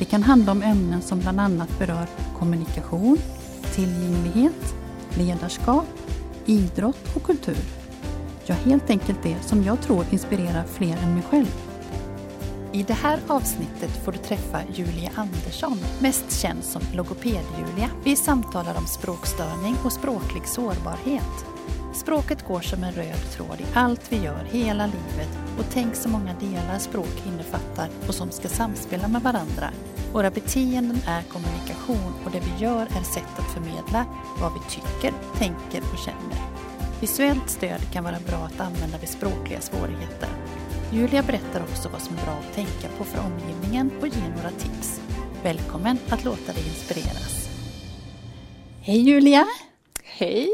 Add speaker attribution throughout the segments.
Speaker 1: Det kan handla om ämnen som bland annat berör kommunikation, tillgänglighet, ledarskap, idrott och kultur. Ja, helt enkelt det som jag tror inspirerar fler än mig själv. I det här avsnittet får du träffa Julia Andersson, mest känd som Logoped-Julia. Vi samtalar om språkstörning och språklig sårbarhet. Språket går som en röd tråd i allt vi gör hela livet och tänk så många delar språk innefattar och som ska samspela med varandra. Våra beteenden är kommunikation och det vi gör är sätt att förmedla vad vi tycker, tänker och känner. Visuellt stöd kan vara bra att använda vid språkliga svårigheter. Julia berättar också vad som är bra att tänka på för omgivningen och ger några tips. Välkommen att låta dig inspireras. Hej Julia!
Speaker 2: Hej!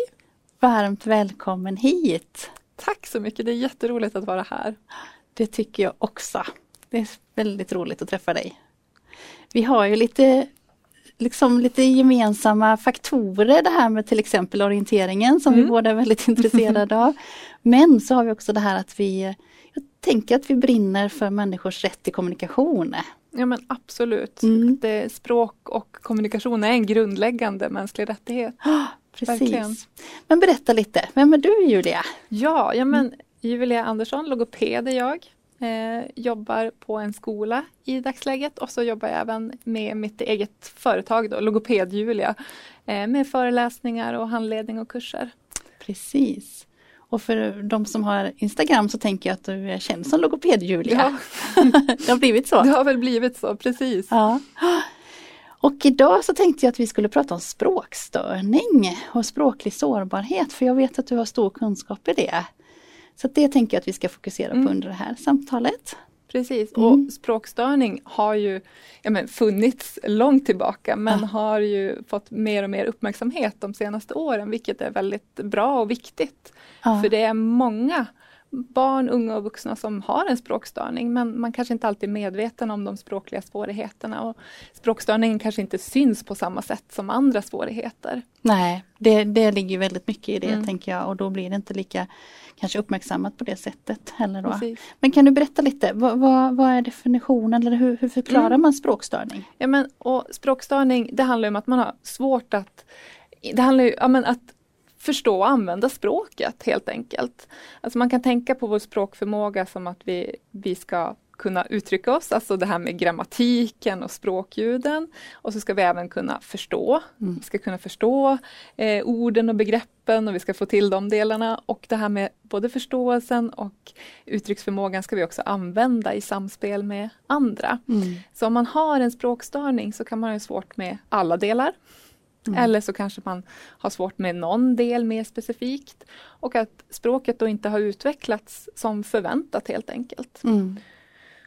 Speaker 1: Varmt välkommen hit!
Speaker 2: Tack så mycket, det är jätteroligt att vara här.
Speaker 1: Det tycker jag också. Det är väldigt roligt att träffa dig. Vi har ju lite, liksom lite gemensamma faktorer det här med till exempel orienteringen som mm. vi båda är väldigt intresserade av. Men så har vi också det här att vi, jag tänker att vi brinner för människors rätt till kommunikation.
Speaker 2: Ja men absolut. Mm. Det, språk och kommunikation är en grundläggande mänsklig rättighet.
Speaker 1: Precis. Verkligen. Men berätta lite, vem är du Julia?
Speaker 2: Ja, ja men Julia Andersson, logoped är jag. Eh, jobbar på en skola i dagsläget och så jobbar jag även med mitt eget företag då, Logoped-Julia. Eh, med föreläsningar och handledning och kurser.
Speaker 1: Precis. Och för de som har Instagram så tänker jag att du känd som Logoped-Julia. Ja. det har blivit så.
Speaker 2: Det har väl blivit så, precis.
Speaker 1: Ja. Och idag så tänkte jag att vi skulle prata om språkstörning och språklig sårbarhet för jag vet att du har stor kunskap i det. Så det tänker jag att vi ska fokusera på mm. under det här samtalet.
Speaker 2: Precis, och mm. språkstörning har ju ja, men, funnits långt tillbaka men ja. har ju fått mer och mer uppmärksamhet de senaste åren vilket är väldigt bra och viktigt. Ja. För det är många barn, unga och vuxna som har en språkstörning men man kanske inte alltid är medveten om de språkliga svårigheterna och språkstörningen kanske inte syns på samma sätt som andra svårigheter.
Speaker 1: Nej, det, det ligger väldigt mycket i det mm. tänker jag och då blir det inte lika kanske uppmärksammat på det sättet heller. Då. Men kan du berätta lite, vad, vad, vad är definitionen eller hur, hur förklarar mm. man språkstörning?
Speaker 2: Ja, men, och språkstörning det handlar om att man har svårt att det handlar ju om att förstå och använda språket helt enkelt. Alltså man kan tänka på vår språkförmåga som att vi, vi ska kunna uttrycka oss, alltså det här med grammatiken och språkljuden. Och så ska vi även kunna förstå. Mm. Vi ska kunna förstå eh, orden och begreppen och vi ska få till de delarna. Och det här med både förståelsen och uttrycksförmågan ska vi också använda i samspel med andra. Mm. Så om man har en språkstörning så kan man ha svårt med alla delar. Mm. Eller så kanske man har svårt med någon del mer specifikt. Och att språket då inte har utvecklats som förväntat helt enkelt. Mm.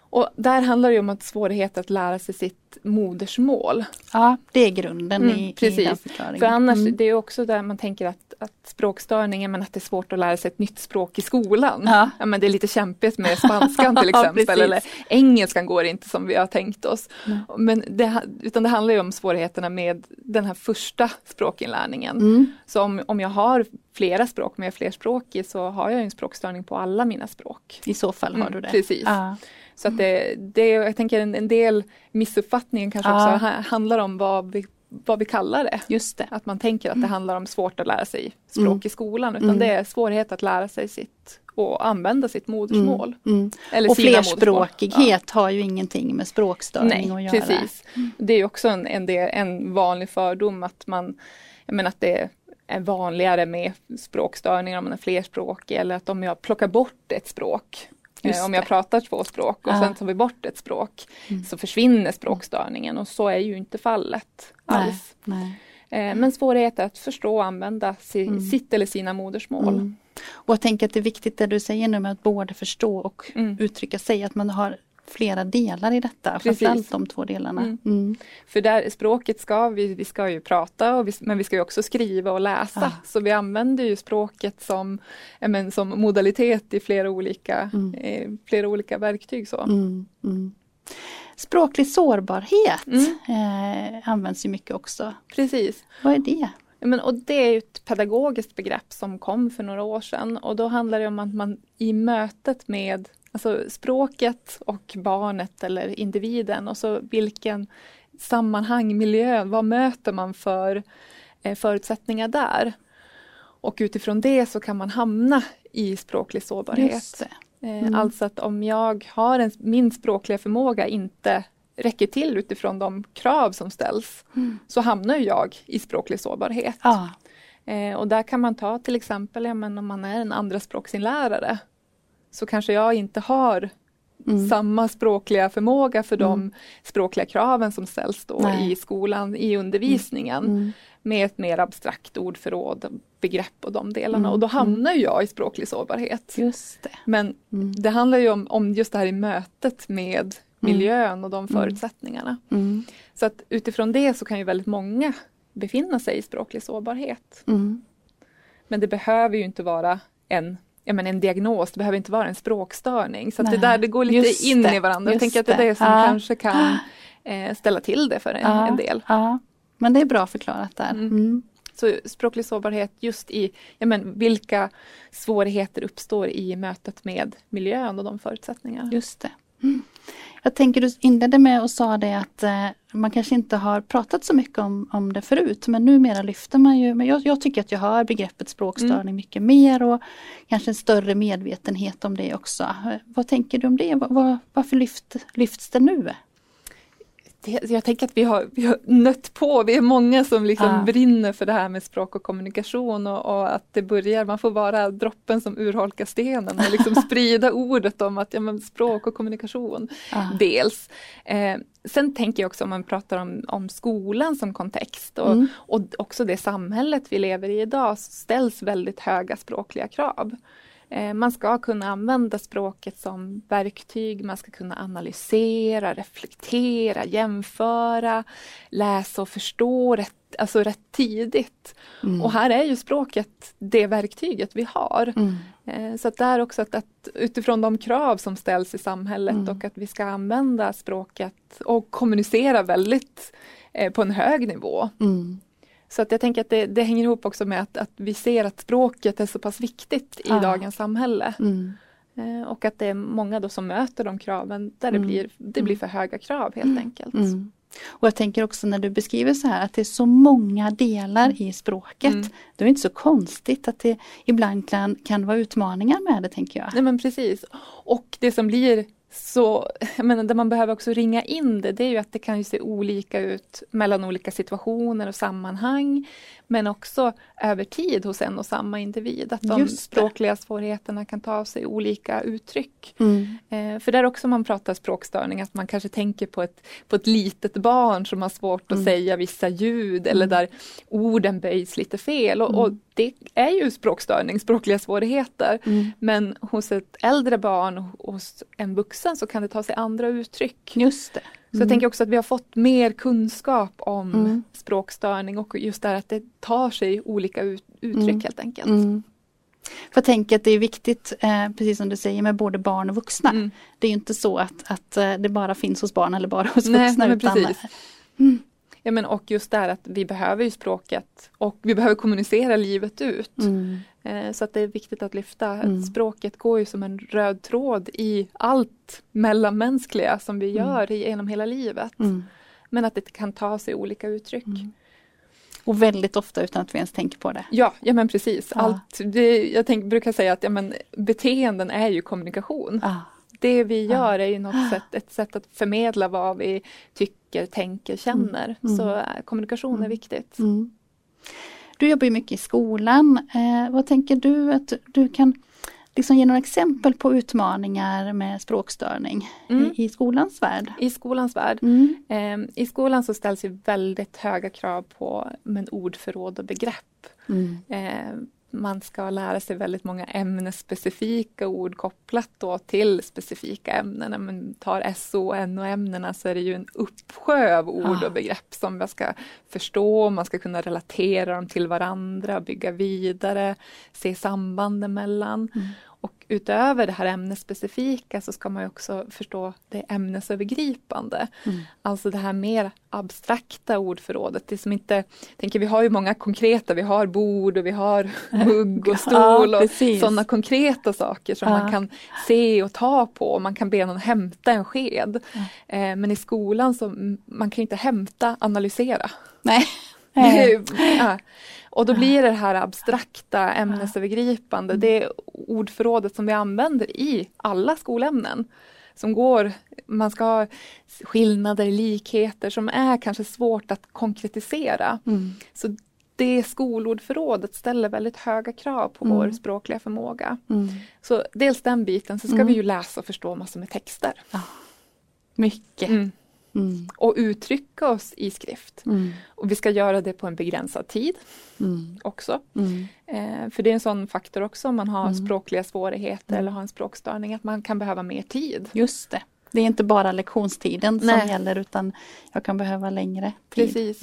Speaker 2: Och där handlar det om att svårighet att lära sig sitt modersmål.
Speaker 1: Ja, det är grunden mm, i, precis. i den förklaringen.
Speaker 2: För annars, mm. det är också där man tänker att, att språkstörningen, men att det är svårt att lära sig ett nytt språk i skolan. Ja. ja men det är lite kämpigt med spanskan till exempel, eller engelskan går inte som vi har tänkt oss. Mm. Men det, utan det handlar om svårigheterna med den här första språkinlärningen. Mm. Så om, om jag har flera språk, men jag är flerspråkig, så har jag en språkstörning på alla mina språk.
Speaker 1: I så fall har mm, du det.
Speaker 2: Precis. Ja. Så att det, det, jag tänker en, en del missuppfattningen kanske ja. också handlar om vad vi, vad vi kallar det.
Speaker 1: Just det.
Speaker 2: Att man tänker att det mm. handlar om svårt att lära sig språk mm. i skolan utan mm. det är svårighet att lära sig sitt och använda sitt modersmål.
Speaker 1: Mm. mm. Eller och flerspråkighet ja. har ju ingenting med språkstörning Nej, att göra.
Speaker 2: Precis. Mm. Det är också en, en, del, en vanlig fördom att man, jag menar att det är vanligare med språkstörningar om man är flerspråkig eller att om jag plockar bort ett språk Just om jag det. pratar två språk och ja. sen tar vi bort ett språk mm. så försvinner språkstörningen och så är ju inte fallet alls. Nej, nej. Eh, men svårigheter att förstå och använda mm. sitt eller sina modersmål. Mm.
Speaker 1: Och jag tänker att det är viktigt det du säger nu med att både förstå och mm. uttrycka sig, att man har flera delar i detta,
Speaker 2: Precis.
Speaker 1: framförallt de två delarna.
Speaker 2: Mm.
Speaker 1: Mm.
Speaker 2: För där språket ska vi, vi ska ju prata och vi, men vi ska ju också skriva och läsa.
Speaker 1: Ja.
Speaker 2: Så vi använder ju språket som, men, som modalitet i flera olika,
Speaker 1: Mm.
Speaker 2: eh, flera olika verktyg. Så.
Speaker 1: Mm. Mm. Språklig sårbarhet
Speaker 2: Mm.
Speaker 1: eh, används ju mycket också.
Speaker 2: Precis.
Speaker 1: Vad är det?
Speaker 2: Men, och det är ett pedagogiskt begrepp som kom för några år sedan och då handlar det om att man i mötet med alltså språket och barnet eller individen och så vilken sammanhang, miljö, vad möter man för eh, förutsättningar där? Och utifrån det så kan man hamna i språklig sårbarhet. Eh,
Speaker 1: Mm.
Speaker 2: Alltså att om jag har en, min språkliga förmåga inte räcker till utifrån de krav som ställs
Speaker 1: Mm.
Speaker 2: så hamnar jag i språklig sårbarhet.
Speaker 1: Ja.
Speaker 2: Eh, och där kan man ta till exempel ja, men om man är en andraspråksinlärare så kanske jag inte har
Speaker 1: Mm.
Speaker 2: samma språkliga förmåga för de
Speaker 1: Mm.
Speaker 2: språkliga kraven som ställs då
Speaker 1: Nej.
Speaker 2: i skolan, i undervisningen
Speaker 1: Mm.
Speaker 2: med ett mer abstrakt ordförråd, begrepp och de delarna
Speaker 1: Mm.
Speaker 2: och då hamnar jag i språklig sårbarhet.
Speaker 1: Just det.
Speaker 2: Men
Speaker 1: Mm.
Speaker 2: det handlar ju om, om just det här i mötet med miljön och de
Speaker 1: Mm.
Speaker 2: förutsättningarna.
Speaker 1: Mm.
Speaker 2: Så att utifrån det så kan ju väldigt många befinna sig i språklig sårbarhet.
Speaker 1: Mm.
Speaker 2: Men det behöver ju inte vara en, ja, men en diagnos, det behöver inte vara en språkstörning. Så det där det går lite
Speaker 1: just
Speaker 2: in
Speaker 1: det,
Speaker 2: i varandra. Jag tänker att det är det som.
Speaker 1: Ja.
Speaker 2: kanske kan eh, ställa till det för en,
Speaker 1: Ja.
Speaker 2: en del.
Speaker 1: Ja. Men det är bra förklarat där.
Speaker 2: Mm.
Speaker 1: Mm.
Speaker 2: Så språklig sårbarhet just i ja, men, vilka svårigheter uppstår i mötet med miljön och de förutsättningarna.
Speaker 1: Just det. Mm. Jag tänker du inledde med och sa det att eh, man kanske inte har pratat så mycket om, om det förut men numera lyfter man ju, men jag, jag tycker att jag hör begreppet språkstörning
Speaker 2: Mm.
Speaker 1: mycket mer och kanske en större medvetenhet om det också. Eh, Vad tänker du om det? Vad, vad, varför lyft, lyfts det nu?
Speaker 2: Jag tänker att vi har, vi har nött på, vi är många som liksom
Speaker 1: Ja.
Speaker 2: brinner för det här med språk och kommunikation och, och att det börjar, man får vara droppen som urholkar stenen och liksom sprida ordet om att ja, men språk och kommunikation
Speaker 1: Ja.
Speaker 2: dels. Eh, sen tänker jag också om man pratar om, om skolan som kontext och,
Speaker 1: Mm.
Speaker 2: och också det samhället vi lever i idag ställs väldigt höga språkliga krav. Eh, Man ska kunna använda språket som verktyg, man ska kunna analysera, reflektera, jämföra, läsa och förstå rätt, alltså rätt tidigt.
Speaker 1: Mm.
Speaker 2: Och här är ju språket det verktyget vi har.
Speaker 1: Mm.
Speaker 2: Eh, Så att det är också att, att utifrån de krav som ställs i samhället
Speaker 1: Mm.
Speaker 2: och att vi ska använda språket och kommunicera väldigt eh, på en hög nivå.
Speaker 1: Mm.
Speaker 2: Så att jag tänker att det, det hänger ihop också med att, att vi ser att språket är så pass viktigt i
Speaker 1: Ja.
Speaker 2: dagens samhälle.
Speaker 1: Mm.
Speaker 2: Eh, och att det är många då som möter de kraven där
Speaker 1: Mm.
Speaker 2: det, blir, det blir för höga krav helt enkelt.
Speaker 1: Mm. Och jag tänker också när du beskriver så här att det är så många delar i språket.
Speaker 2: Mm.
Speaker 1: Det är inte så konstigt att det ibland kan, kan vara utmaningar med det tänker jag.
Speaker 2: Nej men precis. Och det som blir så, menar, där man behöver också ringa in det, det är ju att det kan ju se olika ut mellan olika situationer och sammanhang. Men också över tid hos en och samma individ. Att de
Speaker 1: det.
Speaker 2: språkliga svårigheterna kan ta sig olika uttryck.
Speaker 1: Mm.
Speaker 2: Eh, för där också man pratar språkstörning, att man kanske tänker på ett, på ett litet barn som har svårt att
Speaker 1: Mm.
Speaker 2: säga vissa ljud eller där orden böjs lite fel. Och,
Speaker 1: Mm.
Speaker 2: och det är ju språkstörning, språkliga svårigheter.
Speaker 1: Mm.
Speaker 2: Men hos ett äldre barn hos en vuxen så kan det ta sig andra uttryck.
Speaker 1: Just det.
Speaker 2: Så jag tänker också att vi har fått mer kunskap om
Speaker 1: Mm.
Speaker 2: språkstörning och just det här att det tar sig olika ut, uttryck
Speaker 1: Mm.
Speaker 2: helt enkelt.
Speaker 1: Mm. För jag tänker att det är viktigt, eh, precis som du säger, med både barn och vuxna.
Speaker 2: Mm.
Speaker 1: Det är inte så att, att eh, det bara finns hos barn eller bara hos
Speaker 2: Nej,
Speaker 1: vuxna.
Speaker 2: nej,
Speaker 1: utan. Mm.
Speaker 2: Ja, men och just det här att vi behöver ju språket och vi behöver kommunicera livet ut.
Speaker 1: Mm.
Speaker 2: Eh, Så att det är viktigt att lyfta.
Speaker 1: Mm.
Speaker 2: Språket går ju som en röd tråd i allt mellanmänskliga som vi
Speaker 1: Mm.
Speaker 2: gör genom hela livet.
Speaker 1: Mm.
Speaker 2: Men att det kan ta sig olika uttryck.
Speaker 1: Mm. Och väldigt ofta utan att vi ens tänker på det.
Speaker 2: Ja, ja men precis.
Speaker 1: Ja.
Speaker 2: Allt, det, jag tänk, brukar säga att ja, men, beteenden är ju kommunikation.
Speaker 1: Ah.
Speaker 2: Det vi
Speaker 1: Ja.
Speaker 2: gör är ju något sätt, ett sätt att förmedla vad vi tycker, tänker, känner.
Speaker 1: Mm.
Speaker 2: Så eh, kommunikation är
Speaker 1: Mm.
Speaker 2: viktigt.
Speaker 1: Mm. Du jobbar ju mycket i skolan. Eh, vad tänker du att du kan liksom ge några exempel på utmaningar med språkstörning
Speaker 2: Mm.
Speaker 1: i, i skolans värld?
Speaker 2: I skolans värld.
Speaker 1: Mm.
Speaker 2: Eh, I skolan så ställs ju väldigt höga krav på men, ordförråd och begrepp.
Speaker 1: Mm.
Speaker 2: Eh, man ska lära sig väldigt många ämnesspecifika ord kopplat då till specifika ämnen. När man tar SO och NO-ämnena så är det ju en uppsjö av ord och begrepp som man ska förstå, man ska kunna relatera dem till varandra, bygga vidare, se sambanden mellan. Mm. Och utöver det här ämnesspecifika så ska man också förstå det ämnesövergripande. Mm. Alltså det här mer abstrakta ordförrådet. Det som inte, tänker vi har ju många konkreta, vi har bord och vi har mugg och stol och sådana konkreta saker som ja. man kan se och ta på. Man kan be någon hämta en sked. Ja. Eh, men i skolan så man kan inte hämta, analysera.
Speaker 1: Nej.
Speaker 2: Det, ja. Och då blir det här abstrakta, ämnesövergripande, mm. det ordförrådet som vi använder i alla skolämnen. Som går, man ska ha skillnader, likheter som är kanske svårt att konkretisera. Mm. Så det skolordförrådet ställer väldigt höga krav på mm. vår språkliga förmåga. Mm. Så dels den biten, så ska vi ju mm. läsa och förstå massor med texter. Ja.
Speaker 1: Mycket.
Speaker 2: Mm. Och uttrycka oss i skrift. Mm. Och vi ska göra det på en begränsad tid mm. också. Mm. Eh, för det är en sån faktor också om man har mm. språkliga svårigheter eller har en språkstörning att man kan behöva mer tid.
Speaker 1: Just det. Det är inte bara lektionstiden Nej. som gäller utan jag kan behöva längre tid.
Speaker 2: Precis.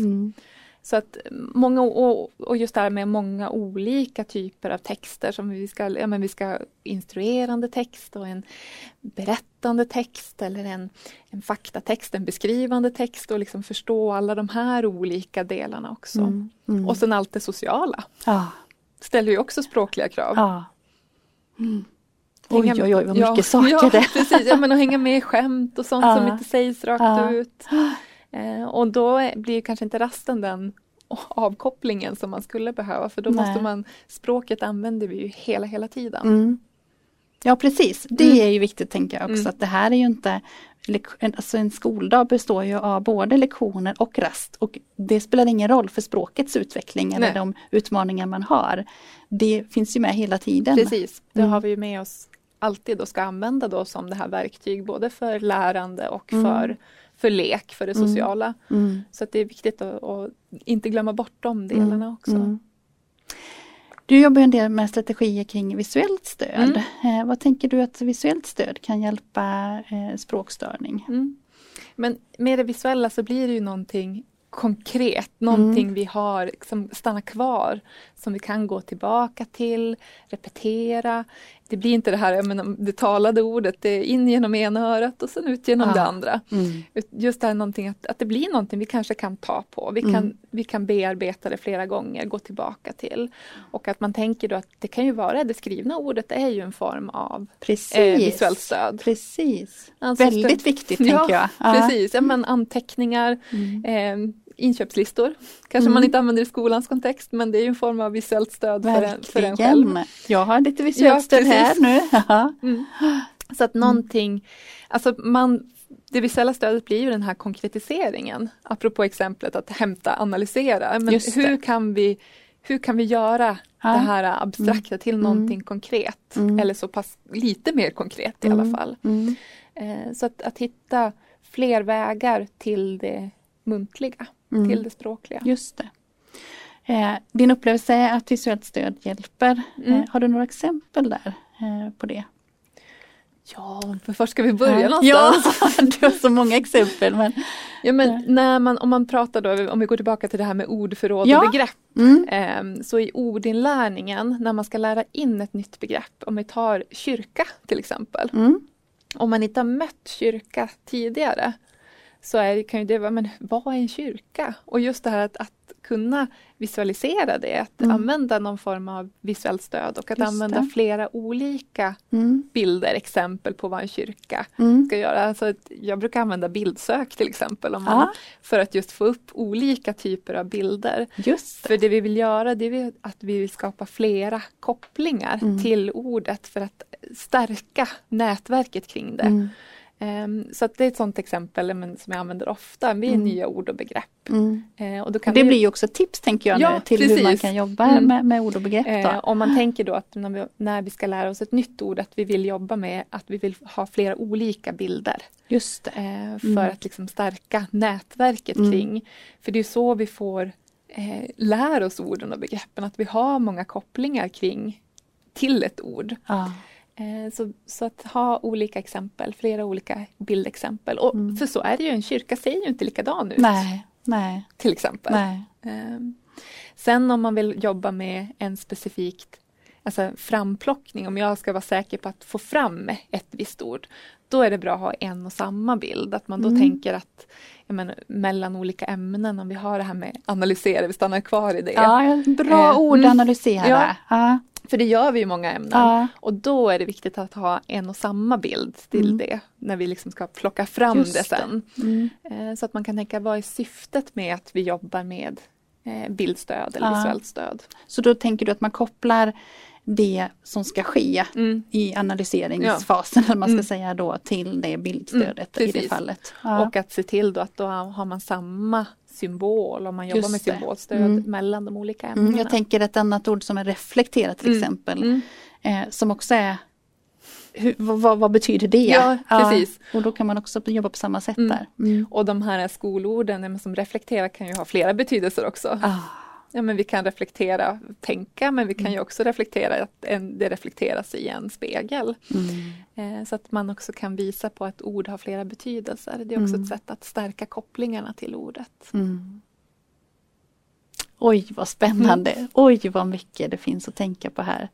Speaker 2: Så att många, och just det här med många olika typer av texter som vi ska, ja men vi ska instruerande text och en berättande text eller en, en faktatext, en beskrivande text och liksom förstå alla de här olika delarna också. Mm, mm. Och sen allt det sociala. Ja. Ställer ju också språkliga krav. Ja.
Speaker 1: Mm. Oj, oj, oj, vad mycket ja, saker
Speaker 2: ja,
Speaker 1: det
Speaker 2: precis, ja, men att hänga med i skämt och sånt ja. som inte sägs rakt ut. Eh, och då blir kanske inte rasten den avkopplingen som man skulle behöva för då Nej. måste man, språket använder vi ju hela, hela tiden. Mm.
Speaker 1: Ja precis, det mm. är ju viktigt tänker jag också mm. att det här är ju inte Alltså en skoldag består ju av både lektioner och rast och det spelar ingen roll för språkets utveckling eller de utmaningar man har. Det finns ju med hela tiden.
Speaker 2: Precis, det mm. har vi ju med oss alltid och ska använda då som det här verktyg både för lärande och mm. för för lek, för det mm. sociala. Mm. Så det är viktigt att, att, inte glömma bort de delarna mm. också. Mm.
Speaker 1: Du jobbar en del med strategier kring visuellt stöd. Mm. Eh, vad tänker du att visuellt stöd kan hjälpa eh, språkstörning? Mm.
Speaker 2: Men med det visuella så blir det ju någonting konkret, någonting mm. vi har som stannar kvar som vi kan gå tillbaka till, repetera. Det blir inte det här menar, det talade ordet, det är in genom ena örat och sen ut genom ah. det andra. Mm. Just det här någonting att, att det blir någonting vi kanske kan ta på, vi kan, mm. vi kan bearbeta det flera gånger, gå tillbaka till. Och att man tänker då att det kan ju vara det skrivna ordet är ju en form av eh, visuellt stöd.
Speaker 1: Precis, alltså, väldigt viktigt tänker ja, jag.
Speaker 2: Ja. Precis, ja, men anteckningar, mm. eh, inköpslistor. Kanske mm. man inte använder i skolans kontext men det är en form av visuellt stöd för en, för en själv.
Speaker 1: Jag har lite visuellt ja, stöd här nu.
Speaker 2: mm. Så att någonting, alltså man, det visuella stödet blir ju den här konkretiseringen. Apropå exemplet att hämta, analysera. Men hur kan vi hur kan vi göra ja. det här abstrakta mm. till någonting mm. konkret? Mm. Eller så pass lite mer konkret i alla mm. fall. Mm. Eh, så att, att hitta fler vägar till det muntliga mm. till det språkliga.
Speaker 1: Just det. Eh, din upplevelse är att visuellt stöd hjälper. Eh, mm. har du några exempel där eh, på det?
Speaker 2: Ja, var ska vi börja någonstans?
Speaker 1: Ja, du har så många exempel. Men,
Speaker 2: ja, men när man, om man pratar då, om vi går tillbaka till det här med ordförråd ja. och begrepp. Mm. Eh, så i ordinlärningen, när man ska lära in ett nytt begrepp, om vi tar kyrka till exempel. Mm. Om man inte har mött kyrka tidigare, så är, kan ju det vara, men vad är en kyrka? Och just det här att, att kunna visualisera det, att mm. använda någon form av visuellt stöd och att just använda det. flera olika mm. bilder, exempel på vad en kyrka mm. ska göra. Alltså jag brukar använda bildsök till exempel om man, för att just få upp olika typer av bilder.
Speaker 1: Just
Speaker 2: det. För det vi vill göra det är att vi vill skapa flera kopplingar mm. till ordet för att stärka nätverket kring det. Mm. Um, så att det är ett sådant exempel men, som jag använder ofta vid mm. nya ord och begrepp. Mm.
Speaker 1: Uh, och då kan det vi... blir ju också tips tänker jag ja, nu till precis. hur man kan jobba mm. med, med, ord och begrepp. Uh,
Speaker 2: om man tänker då att när vi, när vi, ska lära oss ett nytt ord att vi vill jobba med att vi vill ha flera olika bilder.
Speaker 1: Just
Speaker 2: uh, för att liksom stärka nätverket mm. kring. För det är så vi får eh, lär oss orden och begreppen, att vi har många kopplingar kring till ett ord.
Speaker 1: Ja.
Speaker 2: Eh, så, så att ha olika exempel, flera olika bildexempel. Och,
Speaker 1: Mm.
Speaker 2: För så är det ju, en kyrka ser ju inte likadan ut.
Speaker 1: Nej, nej,
Speaker 2: Till exempel.
Speaker 1: nej.
Speaker 2: Ehm, Sen om man vill jobba med en specifikt alltså framplockning, om jag ska vara säker på att få fram ett visst ord, då är det bra att ha en och samma bild. Att man då
Speaker 1: Mm.
Speaker 2: tänker att menar, mellan olika ämnen, om vi har det här med analysera, vi stannar kvar i det.
Speaker 1: Ja, bra
Speaker 2: Eh,
Speaker 1: ord
Speaker 2: mm.
Speaker 1: analysera.
Speaker 2: Ja.
Speaker 1: Ja.
Speaker 2: För det gör vi i många ämnen.
Speaker 1: Ja.
Speaker 2: Och då är det viktigt att ha en och samma bild till
Speaker 1: Mm.
Speaker 2: det, när vi liksom ska plocka fram
Speaker 1: Just
Speaker 2: det
Speaker 1: det.
Speaker 2: sen.
Speaker 1: Mm.
Speaker 2: Eh, Så att man kan tänka, vad är syftet med att vi jobbar med eh, bildstöd eller
Speaker 1: Ja.
Speaker 2: visuellt stöd?
Speaker 1: Så då tänker du att man kopplar det som ska ske
Speaker 2: Mm.
Speaker 1: i analyseringsfasen, eller man ska
Speaker 2: Mm.
Speaker 1: säga då, till det bildstödet
Speaker 2: Mm,
Speaker 1: i det fallet. Ja.
Speaker 2: Och att se till då att då har man samma symbol om man jobbar
Speaker 1: Just
Speaker 2: med symbolstöd
Speaker 1: Mm.
Speaker 2: mellan de olika ämnena.
Speaker 1: mm, jag tänker ett annat ord som är reflektera till
Speaker 2: Mm.
Speaker 1: exempel,
Speaker 2: Mm.
Speaker 1: eh, som också är hur, vad, vad, betyder det?
Speaker 2: Ja, precis.
Speaker 1: och då kan man också jobba på samma sätt
Speaker 2: Mm.
Speaker 1: där.
Speaker 2: Och de här skolorden ja, som reflekterar kan ju ha flera betydelser också.
Speaker 1: Ah,
Speaker 2: Ja, men vi kan reflektera, tänka, men vi kan
Speaker 1: Mm.
Speaker 2: ju också reflektera att en, det reflekteras i en spegel.
Speaker 1: mm.
Speaker 2: Eh, så att man också kan visa på att ord har flera betydelser. Det är också
Speaker 1: Mm.
Speaker 2: ett sätt att stärka kopplingarna till ordet.
Speaker 1: Mm. Oj vad spännande,
Speaker 2: Mm.
Speaker 1: oj vad mycket det finns att tänka på här.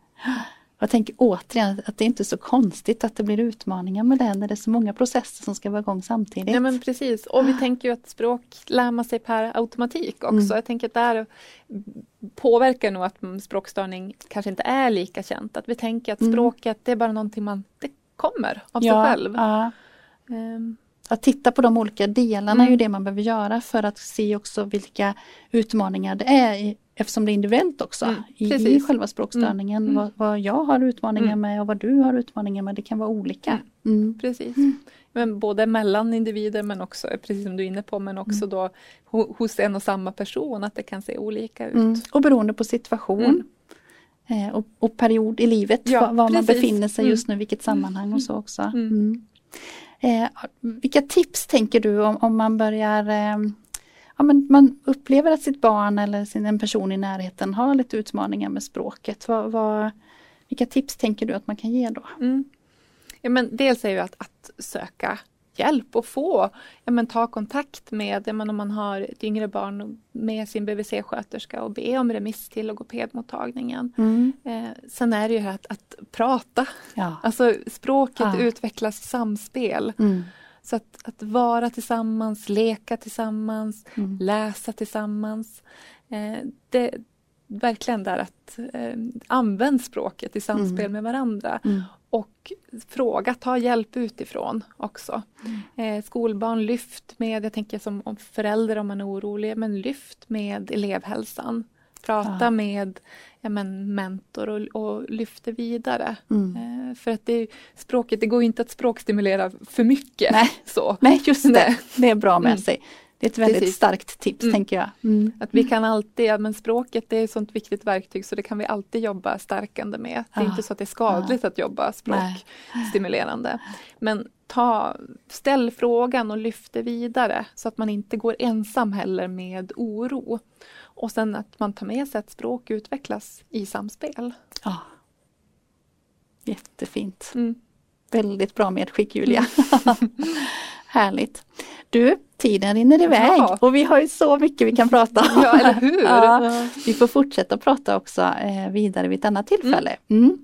Speaker 1: Jag tänker återigen att det är inte så konstigt att det blir utmaningar med det när det är så många processer som ska vara igång samtidigt.
Speaker 2: Ja men precis, och vi tänker ju att språk lär man sig per automatik också.
Speaker 1: Mm.
Speaker 2: Jag tänker att det här påverkar nog att språkstörning kanske inte är lika känt. Att vi tänker att
Speaker 1: Mm.
Speaker 2: språket det är bara någonting man, det kommer av
Speaker 1: ja,
Speaker 2: sig själv.
Speaker 1: Ja.
Speaker 2: Ehm,
Speaker 1: Att titta på de olika delarna är
Speaker 2: Mm.
Speaker 1: ju det man behöver göra för att se också vilka utmaningar det är i, eftersom det är individuellt också
Speaker 2: Mm,
Speaker 1: i, i själva språkstörningen.
Speaker 2: Mm.
Speaker 1: Vad, vad jag har utmaningar
Speaker 2: Mm.
Speaker 1: med och vad du har utmaningar med. Det kan vara olika. Mm.
Speaker 2: Precis. Men både mellan individer men också, precis som du är inne på, men också då ho- hos en och samma person att det kan se olika ut.
Speaker 1: Mm. Och beroende på situation
Speaker 2: Mm.
Speaker 1: eh, och, och period i livet,
Speaker 2: Ja,
Speaker 1: var, var man befinner sig
Speaker 2: Mm.
Speaker 1: just nu, vilket sammanhang och så också.
Speaker 2: Mm.
Speaker 1: Mm. Eh, vilka tips tänker du om, om man börjar eh, Ja, men man upplever att sitt barn eller sin, en person i närheten har lite utmaningar med språket. Vad, vad, vilka tips tänker du att man kan ge då?
Speaker 2: Mm. Ja, men dels är ju att, att söka hjälp och få, ja, men ta kontakt med, ja, men om man har ett yngre barn med sin BVC-sköterska och be om remiss till logopedmottagningen. Eh, sen är det ju här att, att prata,
Speaker 1: Ja.
Speaker 2: alltså språket
Speaker 1: Ja.
Speaker 2: utvecklas i samspel.
Speaker 1: Mm.
Speaker 2: Så att, att vara tillsammans, leka tillsammans,
Speaker 1: Mm.
Speaker 2: läsa tillsammans. Eh, det verkligen där att eh, använd språket i samspel
Speaker 1: Mm.
Speaker 2: med varandra.
Speaker 1: Mm.
Speaker 2: Och fråga, ta hjälp utifrån också. Eh, skolbarn, lyft med, jag tänker som om förälder om man är orolig, men lyft med elevhälsan. Prata
Speaker 1: Ja.
Speaker 2: med ja, men, mentor och, och lyft det vidare.
Speaker 1: Mm.
Speaker 2: Eh, för att det språket, det går inte att språkstimulera för mycket.
Speaker 1: Nej.
Speaker 2: Så.
Speaker 1: Nej, just det.
Speaker 2: Nej.
Speaker 1: Det är bra med
Speaker 2: Mm.
Speaker 1: sig. Det är ett väldigt
Speaker 2: Precis.
Speaker 1: starkt tips
Speaker 2: Mm.
Speaker 1: tänker jag. Mm.
Speaker 2: Att vi kan alltid, ja, men språket det är ett sånt viktigt verktyg så det kan vi alltid jobba stärkande med. Det är
Speaker 1: Ah.
Speaker 2: inte så att det är skadligt att jobba språkstimulerande. Men ta, ställ frågan och lyft det vidare så att man inte går ensam heller med oro. Och sen att man tar med sig att språk utvecklas i samspel.
Speaker 1: Ja. Jättefint.
Speaker 2: Mm.
Speaker 1: Väldigt bra medskick Julia. Härligt. Du, tiden rinner iväg
Speaker 2: Ja.
Speaker 1: och vi har ju så mycket vi kan prata om.
Speaker 2: Ja, eller hur?
Speaker 1: Ja. Vi får fortsätta prata också eh, vidare vid ett annat tillfälle. Mm.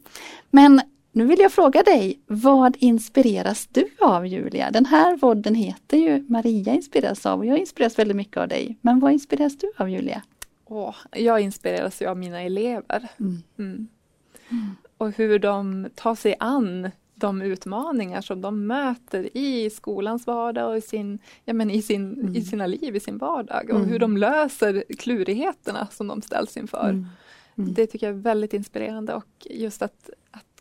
Speaker 1: Men nu vill jag fråga dig, vad inspireras du av Julia? Den här podden heter ju Maria inspireras av och jag inspireras väldigt mycket av dig. Men vad inspireras du av Julia?
Speaker 2: Åh, jag inspireras ju av mina elever.
Speaker 1: Mm.
Speaker 2: Mm. Och hur de tar sig an de utmaningar som de möter i skolans vardag och i, sin, ja, men i, sin,
Speaker 1: Mm.
Speaker 2: i sina liv, i sin vardag. Och
Speaker 1: Mm.
Speaker 2: hur de löser klurigheterna som de ställs inför.
Speaker 1: Mm. Mm.
Speaker 2: Det tycker jag är väldigt inspirerande och just att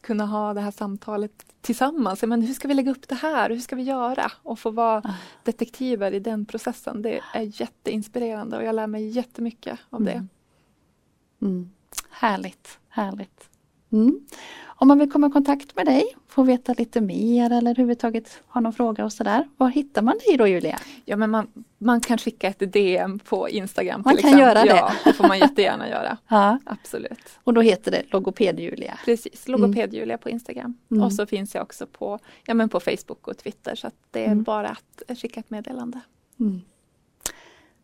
Speaker 2: kunna ha det här samtalet tillsammans. Men hur ska vi lägga upp det här? Hur ska vi göra? Och få vara
Speaker 1: Ah.
Speaker 2: detektiver i den processen. Det är jätteinspirerande och jag lär mig jättemycket av det.
Speaker 1: Mm. Mm. Härligt, härligt. Mm. Om man vill komma i kontakt med dig, få veta lite mer eller överhuvudtaget ha någon fråga och sådär. Var hittar man dig då Julia?
Speaker 2: Ja men man, man kan skicka ett DM på Instagram.
Speaker 1: Man kan
Speaker 2: exempel.
Speaker 1: göra det.
Speaker 2: Ja, det får man jättegärna göra.
Speaker 1: Ja,
Speaker 2: Absolut.
Speaker 1: och då heter det Logoped-Julia.
Speaker 2: Precis, logoped-Julia på Instagram.
Speaker 1: Mm.
Speaker 2: Och så finns jag också på, ja, men på Facebook och Twitter så det är
Speaker 1: Mm.
Speaker 2: bara att skicka ett meddelande.
Speaker 1: Mm.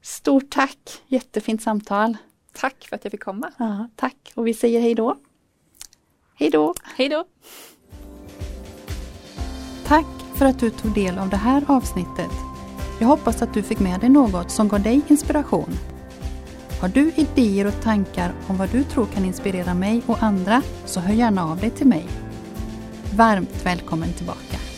Speaker 1: Stort tack, jättefint samtal.
Speaker 2: Tack för att jag fick komma.
Speaker 1: Ja, tack och vi säger hej då. Hej då!
Speaker 2: Hej då!
Speaker 1: Tack för att du tog del av det här avsnittet. Jag hoppas att du fick med dig något som gav dig inspiration. Har du idéer och tankar om vad du tror kan inspirera mig och andra så hör gärna av dig till mig. Varmt välkommen tillbaka!